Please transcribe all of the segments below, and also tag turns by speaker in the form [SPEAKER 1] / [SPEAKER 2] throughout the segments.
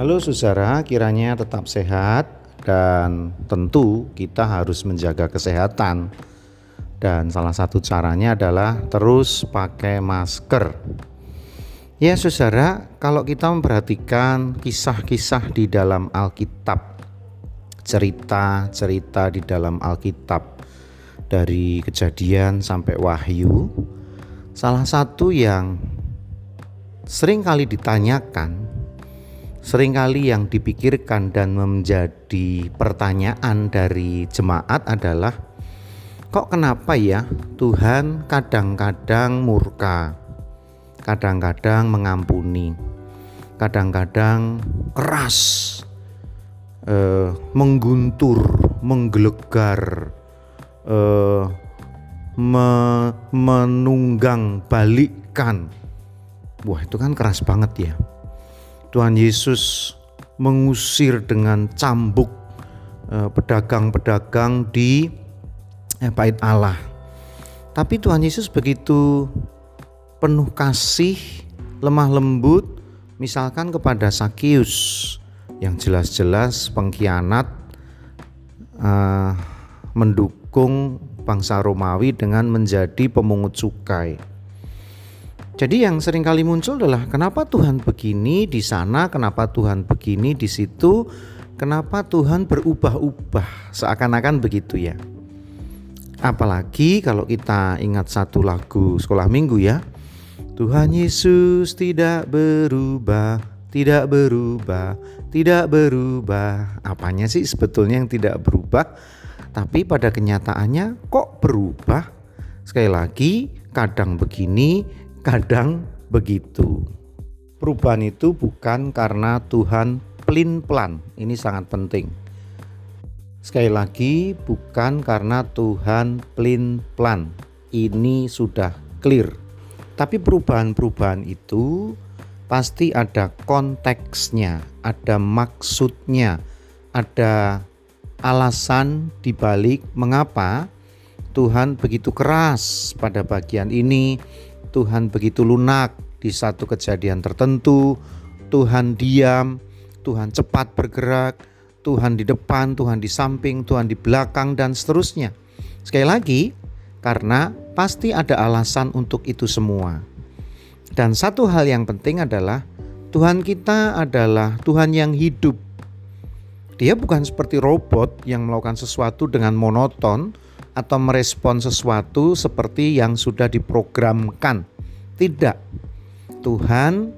[SPEAKER 1] Halo saudara, kiranya tetap sehat dan tentu kita harus menjaga kesehatan. Dan salah satu caranya adalah terus pakai masker. Ya saudara, kalau kita memperhatikan kisah-kisah di dalam Alkitab, cerita-cerita di dalam Alkitab dari kejadian sampai wahyu, salah satu yang sering kali ditanyakan, sering kali yang dipikirkan dan menjadi pertanyaan dari jemaat adalah kok kenapa ya Tuhan kadang-kadang murka, kadang-kadang mengampuni, kadang-kadang keras, eh, mengguntur, menggelegar, eh, me menunggang balikkan. Wah itu kan keras banget ya. Tuhan Yesus mengusir dengan cambuk eh, pedagang-pedagang di eh, bait Allah. Tapi Tuhan Yesus begitu penuh kasih, lemah lembut, misalkan kepada Sakius yang jelas-jelas pengkhianat uh, mendukung bangsa Romawi dengan menjadi pemungut cukai. Jadi yang sering kali muncul adalah kenapa Tuhan begini di sana, kenapa Tuhan begini di situ, kenapa Tuhan berubah-ubah, seakan-akan begitu ya. Apalagi kalau kita ingat satu lagu sekolah minggu ya. Tuhan Yesus tidak berubah, tidak berubah, tidak berubah. Apanya sih sebetulnya yang tidak berubah? Tapi pada kenyataannya kok berubah? Sekali lagi, kadang begini, kadang begitu. Perubahan itu bukan karena Tuhan pelin-pelan. Ini sangat penting Sekali lagi, bukan karena Tuhan pelin-pelan. Ini sudah clear. Tapi perubahan-perubahan itu pasti ada konteksnya, ada maksudnya, ada alasan dibalik mengapa Tuhan begitu keras pada bagian ini, Tuhan begitu lunak di satu kejadian tertentu, Tuhan diam, Tuhan cepat bergerak, Tuhan di depan, Tuhan di samping, Tuhan di belakang, dan seterusnya. Sekali lagi, karena pasti ada alasan untuk itu semua. Dan satu hal yang penting adalah Tuhan kita adalah Tuhan yang hidup. Dia bukan seperti robot yang melakukan sesuatu dengan monoton atau merespon sesuatu seperti yang sudah diprogramkan. Tidak. Tuhan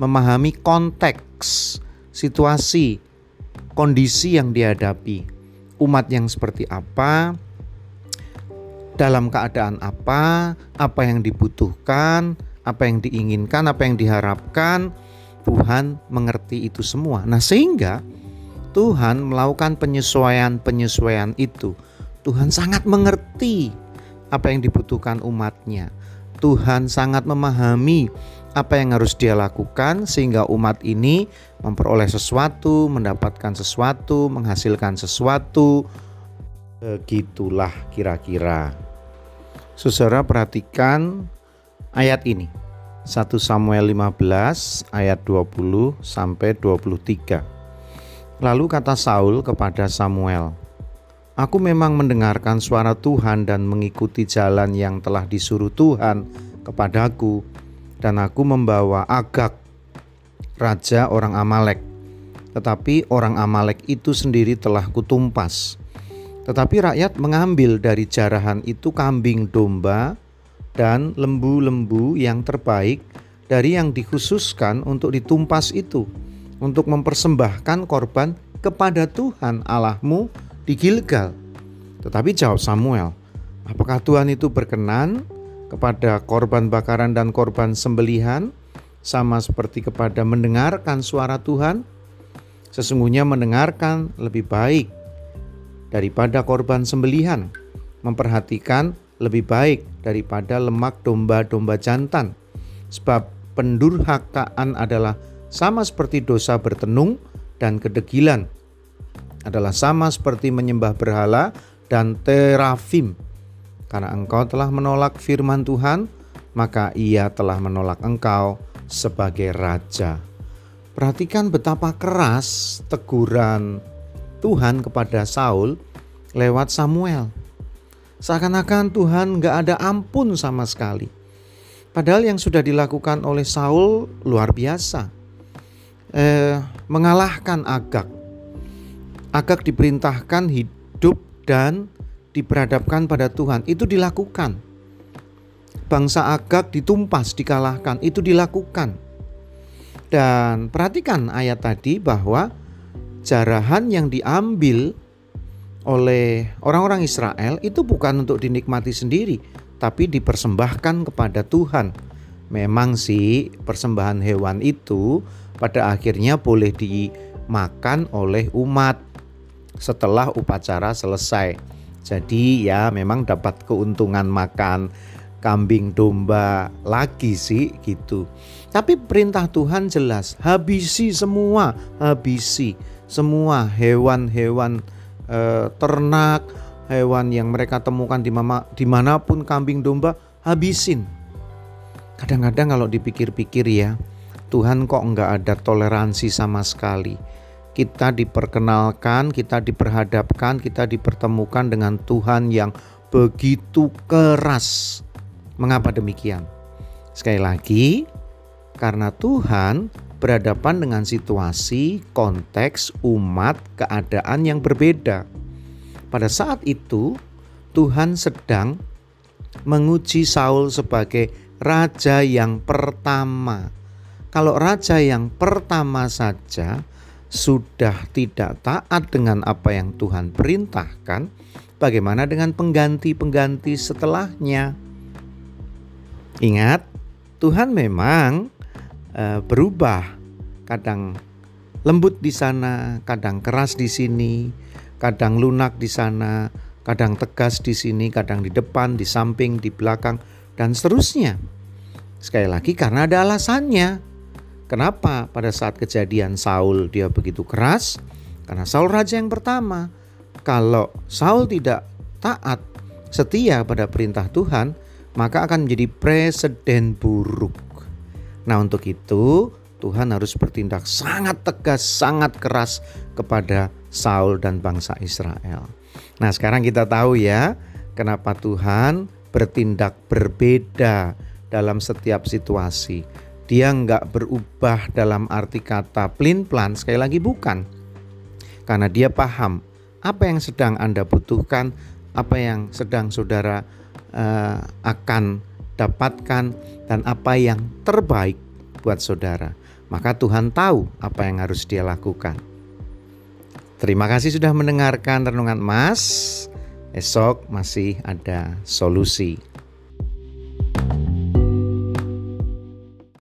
[SPEAKER 1] memahami konteks, situasi, kondisi yang dihadapi, umat yang seperti apa, dalam keadaan apa, apa yang dibutuhkan, apa yang diinginkan, apa yang diharapkan, Tuhan mengerti itu semua. Nah, sehingga Tuhan melakukan penyesuaian-penyesuaian itu. Tuhan sangat mengerti apa yang dibutuhkan umatnya. Tuhan sangat memahami apa yang harus dia lakukan sehingga umat ini memperoleh sesuatu, mendapatkan sesuatu, menghasilkan sesuatu. Begitulah kira-kira. Saudara perhatikan ayat ini. 1 Samuel 15 ayat 20 sampai 23. Lalu kata Saul kepada Samuel, Aku memang mendengarkan suara Tuhan dan mengikuti jalan yang telah disuruh Tuhan kepadaku dan aku membawa Agak, raja orang Amalek. Tetapi orang Amalek itu sendiri telah kutumpas. Tetapi rakyat mengambil dari jarahan itu kambing domba dan lembu-lembu yang terbaik dari yang dikhususkan untuk ditumpas itu, untuk mempersembahkan korban kepada Tuhan Allahmu di Gilgal. Tetapi jawab Samuel, apakah Tuhan itu berkenan kepada korban bakaran dan korban sembelihan, sama seperti kepada mendengarkan suara Tuhan. Sesungguhnya mendengarkan lebih baik daripada korban sembelihan, memperhatikan lebih baik daripada lemak domba-domba jantan, sebab pendurhakaan adalah sama seperti dosa bertenung dan kedegilan, adalah sama seperti menyembah berhala dan terafim karena engkau telah menolak firman Tuhan, maka ia telah menolak engkau sebagai raja. Perhatikan betapa keras teguran Tuhan kepada Saul lewat Samuel. Seakan-akan Tuhan gak ada ampun sama sekali. Padahal yang sudah dilakukan oleh Saul luar biasa. Eh, mengalahkan Agak. Agak diperintahkan hidup dan diperhadapkan pada Tuhan. Itu dilakukan. Bangsa Agak ditumpas, dikalahkan. Itu dilakukan. Dan perhatikan ayat tadi bahwa jarahan yang diambil oleh orang-orang Israel itu bukan untuk dinikmati sendiri, tapi dipersembahkan kepada Tuhan. Memang sih persembahan hewan itu pada akhirnya boleh dimakan oleh umat setelah upacara selesai. Jadi ya memang dapat keuntungan makan kambing domba lagi sih gitu. Tapi perintah Tuhan jelas, habisi semua, habisi semua hewan-hewan eh, ternak, hewan yang mereka temukan di mama, di mana pun kambing domba, habisin. Kadang-kadang kalau dipikir-pikir ya, Tuhan kok enggak ada toleransi sama sekali. Kita diperkenalkan, kita diperhadapkan, kita dipertemukan dengan Tuhan yang begitu keras. Mengapa demikian? Sekali lagi, karena Tuhan berhadapan dengan situasi, konteks, umat, keadaan yang berbeda. Pada saat itu, Tuhan sedang menguji Saul sebagai raja yang pertama. Kalau raja yang pertama saja sudah tidak taat dengan apa yang Tuhan perintahkan, bagaimana dengan pengganti-pengganti setelahnya? Ingat, Tuhan memang uh, berubah. Kadang lembut di sana, kadang keras di sini, kadang lunak di sana, kadang tegas di sini, kadang di depan, di samping, di belakang, dan seterusnya. Sekali lagi karena ada alasannya. Kenapa pada saat kejadian Saul dia begitu keras? Karena Saul raja yang pertama. Kalau Saul tidak taat, setia pada perintah Tuhan, maka akan menjadi presiden buruk. Nah, untuk itu Tuhan harus bertindak sangat tegas, sangat keras kepada Saul dan bangsa Israel. Nah, sekarang kita tahu ya, kenapa Tuhan bertindak berbeda dalam setiap situasi. Dia nggak berubah dalam arti kata plin-plan, sekali lagi bukan. Karena dia paham apa yang sedang Anda butuhkan, apa yang sedang saudara uh, akan dapatkan dan apa yang terbaik buat saudara. Maka Tuhan tahu apa yang harus dia lakukan. Terima kasih sudah mendengarkan renungan Mas. Esok masih ada solusi.